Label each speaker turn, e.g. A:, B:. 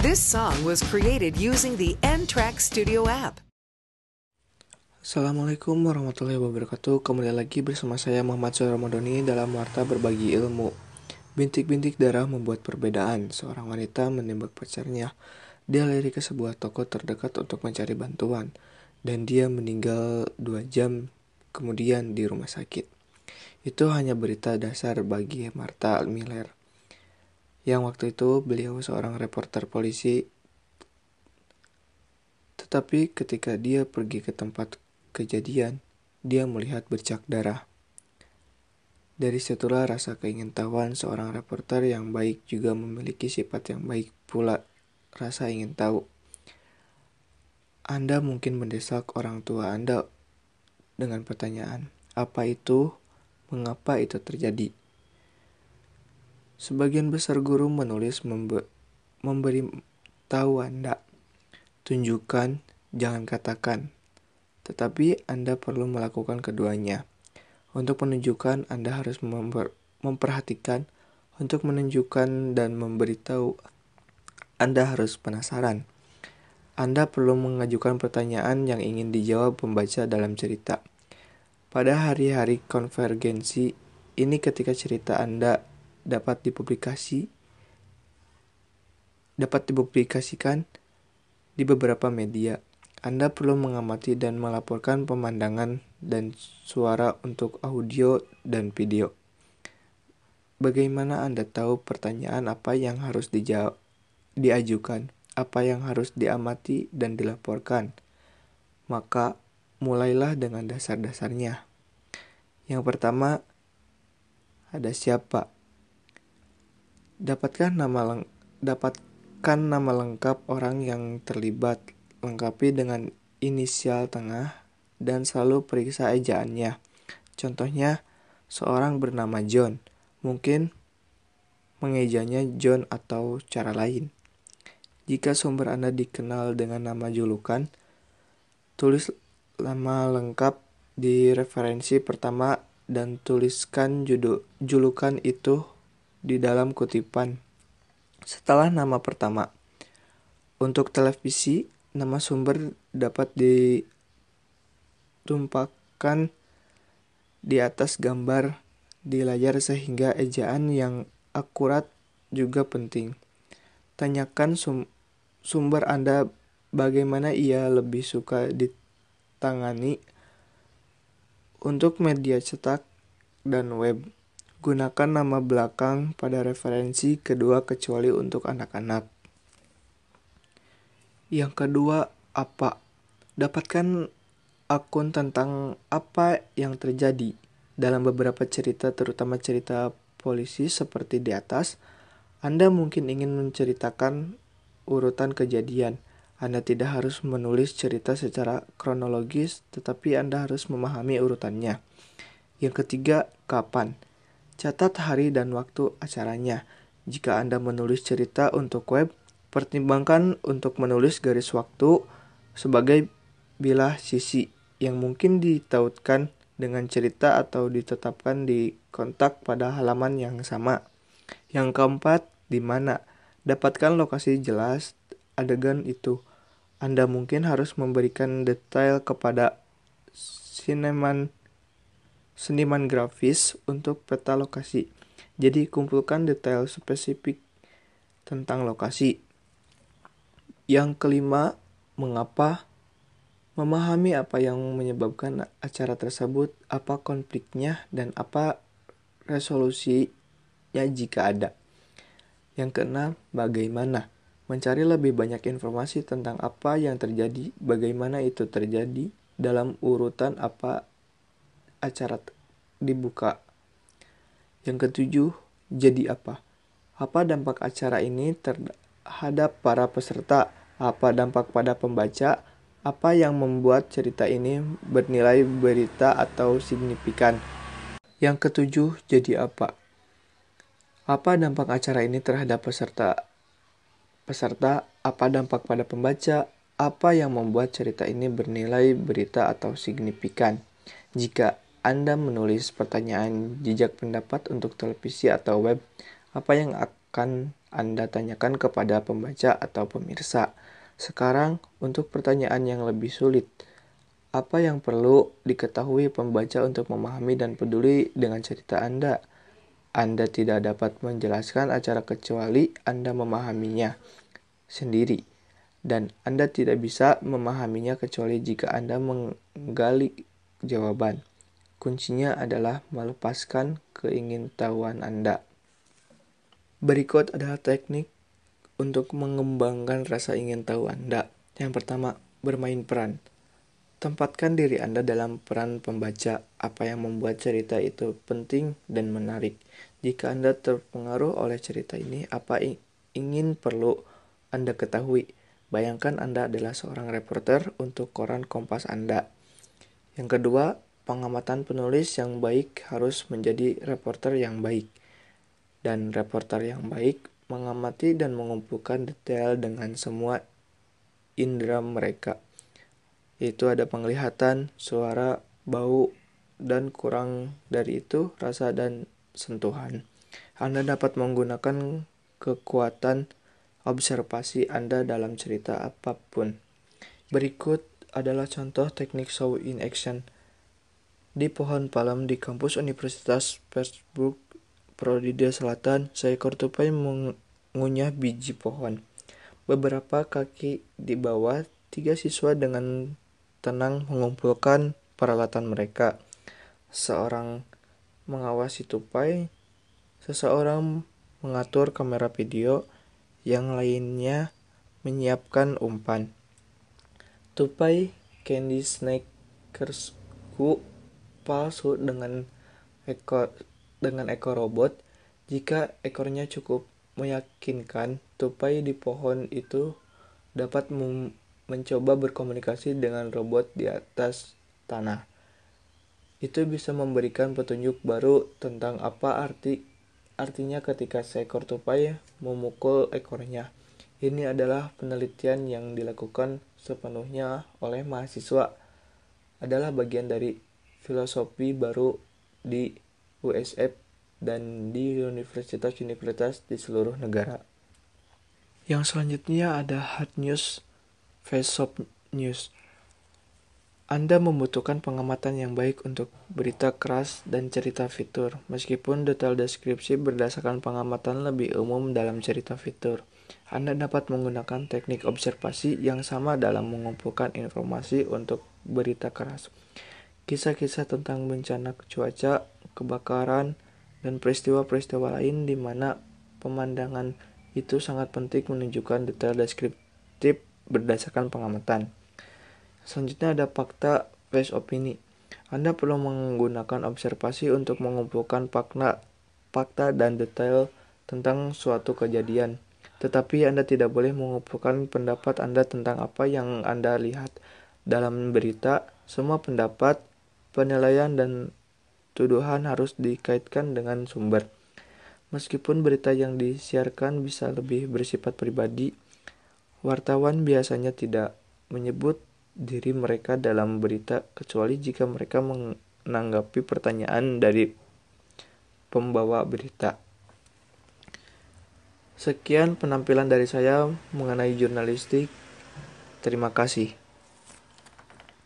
A: This song was created using the N-Track Studio app.
B: Assalamualaikum warahmatullahi wabarakatuh. Kembali lagi bersama saya Muhammad Soe Ramadhani dalam Warta Berbagi Ilmu. Bintik-bintik darah membuat perbedaan. Seorang wanita menembak pacarnya. Dia lari ke sebuah toko terdekat untuk mencari bantuan. Dan dia meninggal dua jam kemudian di rumah sakit. Itu hanya berita dasar bagi Marta Miller Yang waktu itu beliau seorang reporter polisi tetapi ketika dia pergi ke tempat kejadian, dia melihat bercak darah. Dari situlah rasa keingintahuan seorang reporter yang baik juga memiliki sifat yang baik pula rasa ingin tahu. Anda mungkin mendesak orang tua Anda dengan pertanyaan, apa itu? Mengapa itu terjadi? Sebagian besar guru menulis membe memberi tahu Anda, tunjukkan, jangan katakan. Tetapi Anda perlu melakukan keduanya. Untuk menunjukkan, Anda harus memper memperhatikan. Untuk menunjukkan dan memberitahu, Anda harus penasaran. Anda perlu mengajukan pertanyaan yang ingin dijawab pembaca dalam cerita. Pada hari-hari konvergensi, ini ketika cerita Anda dapat dipublikasi dapat dipublikasikan di beberapa media. Anda perlu mengamati dan melaporkan pemandangan dan suara untuk audio dan video. Bagaimana Anda tahu pertanyaan apa yang harus dijawab, diajukan, apa yang harus diamati dan dilaporkan? Maka mulailah dengan dasar-dasarnya. Yang pertama, ada siapa? Dapatkan nama leng dapatkan nama lengkap orang yang terlibat lengkapi dengan inisial tengah dan selalu periksa ejaannya. Contohnya, seorang bernama John, mungkin mengejanya John atau cara lain. Jika sumber Anda dikenal dengan nama julukan, tulis nama lengkap di referensi pertama dan tuliskan judul julukan itu di dalam kutipan. Setelah nama pertama, untuk televisi nama sumber dapat ditumpahkan di atas gambar di layar sehingga ejaan yang akurat juga penting. Tanyakan sum sumber Anda bagaimana ia lebih suka ditangani untuk media cetak dan web. Gunakan nama belakang pada referensi kedua kecuali untuk anak-anak. Yang kedua, apa? Dapatkan akun tentang apa yang terjadi dalam beberapa cerita, terutama cerita polisi seperti di atas. Anda mungkin ingin menceritakan urutan kejadian. Anda tidak harus menulis cerita secara kronologis, tetapi Anda harus memahami urutannya. Yang ketiga, kapan? Catat hari dan waktu acaranya. Jika Anda menulis cerita untuk web, Pertimbangkan untuk menulis garis waktu sebagai bilah sisi yang mungkin ditautkan dengan cerita atau ditetapkan di kontak pada halaman yang sama. Yang keempat, di mana? Dapatkan lokasi jelas adegan itu. Anda mungkin harus memberikan detail kepada sineman seniman grafis untuk peta lokasi. Jadi kumpulkan detail spesifik tentang lokasi. Yang kelima, mengapa memahami apa yang menyebabkan acara tersebut, apa konfliknya, dan apa resolusinya jika ada. Yang keenam, bagaimana mencari lebih banyak informasi tentang apa yang terjadi, bagaimana itu terjadi, dalam urutan apa acara dibuka. Yang ketujuh, jadi apa? Apa dampak acara ini terhadap para peserta? apa dampak pada pembaca, apa yang membuat cerita ini bernilai berita atau signifikan. Yang ketujuh, jadi apa? Apa dampak acara ini terhadap peserta? Peserta, apa dampak pada pembaca? Apa yang membuat cerita ini bernilai berita atau signifikan? Jika Anda menulis pertanyaan jejak pendapat untuk televisi atau web, apa yang akan Anda tanyakan kepada pembaca atau pemirsa. Sekarang, untuk pertanyaan yang lebih sulit. Apa yang perlu diketahui pembaca untuk memahami dan peduli dengan cerita Anda? Anda tidak dapat menjelaskan acara kecuali Anda memahaminya sendiri, dan Anda tidak bisa memahaminya kecuali jika Anda menggali jawaban. Kuncinya adalah melepaskan keingintahuan Anda. Berikut adalah teknik untuk mengembangkan rasa ingin tahu Anda. Yang pertama, bermain peran. Tempatkan diri Anda dalam peran pembaca, apa yang membuat cerita itu penting dan menarik. Jika Anda terpengaruh oleh cerita ini, apa ingin perlu Anda ketahui? Bayangkan Anda adalah seorang reporter untuk koran Kompas Anda. Yang kedua, pengamatan penulis yang baik harus menjadi reporter yang baik. Dan reporter yang baik mengamati dan mengumpulkan detail dengan semua indera mereka yaitu ada penglihatan, suara, bau, dan kurang dari itu rasa dan sentuhan. Anda dapat menggunakan kekuatan observasi Anda dalam cerita apa pun. Berikut adalah contoh teknik show in action. Di pohon palem di kampus Universitas Pittsburgh, Florida Selatan, seekor tupai mengunyah biji pohon. Beberapa kaki di bawah, tiga siswa dengan tenang mengumpulkan peralatan mereka. Seorang mengawasi tupai, seseorang mengatur kamera video, yang lainnya menyiapkan umpan. Tupai Candy Snakersku palsu dengan ekor dengan ekor robot. Jika ekornya cukup meyakinkan, tupai di pohon itu dapat mencoba berkomunikasi dengan robot di atas tanah. Itu bisa memberikan petunjuk baru tentang apa arti artinya ketika seekor tupai memukul ekornya. Ini adalah penelitian yang dilakukan sepenuhnya oleh mahasiswa. Adalah bagian dari filosofi baru di USF dan di universitas-universitas di seluruh negara. Yang selanjutnya ada hard news Face News. Anda membutuhkan pengamatan yang baik untuk berita keras dan cerita fitur, meskipun detail deskripsi berdasarkan pengamatan lebih umum dalam cerita fitur. Anda dapat menggunakan teknik observasi yang sama dalam mengumpulkan informasi untuk berita keras. Kisah-kisah tentang bencana cuaca, kebakaran, dan peristiwa-peristiwa lain di mana pemandangan itu sangat penting menunjukkan detail deskriptif berdasarkan pengamatan. Selanjutnya ada fakta face opini. Anda perlu menggunakan observasi untuk mengumpulkan fakta, fakta dan detail tentang suatu kejadian. Tetapi Anda tidak boleh mengumpulkan pendapat Anda tentang apa yang Anda lihat. Dalam berita, semua pendapat, penilaian, dan tuduhan harus dikaitkan dengan sumber. Meskipun berita yang disiarkan bisa lebih bersifat pribadi, Wartawan biasanya tidak menyebut diri mereka dalam berita kecuali jika mereka menanggapi pertanyaan dari pembawa berita. Sekian penampilan dari saya mengenai jurnalistik. Terima kasih.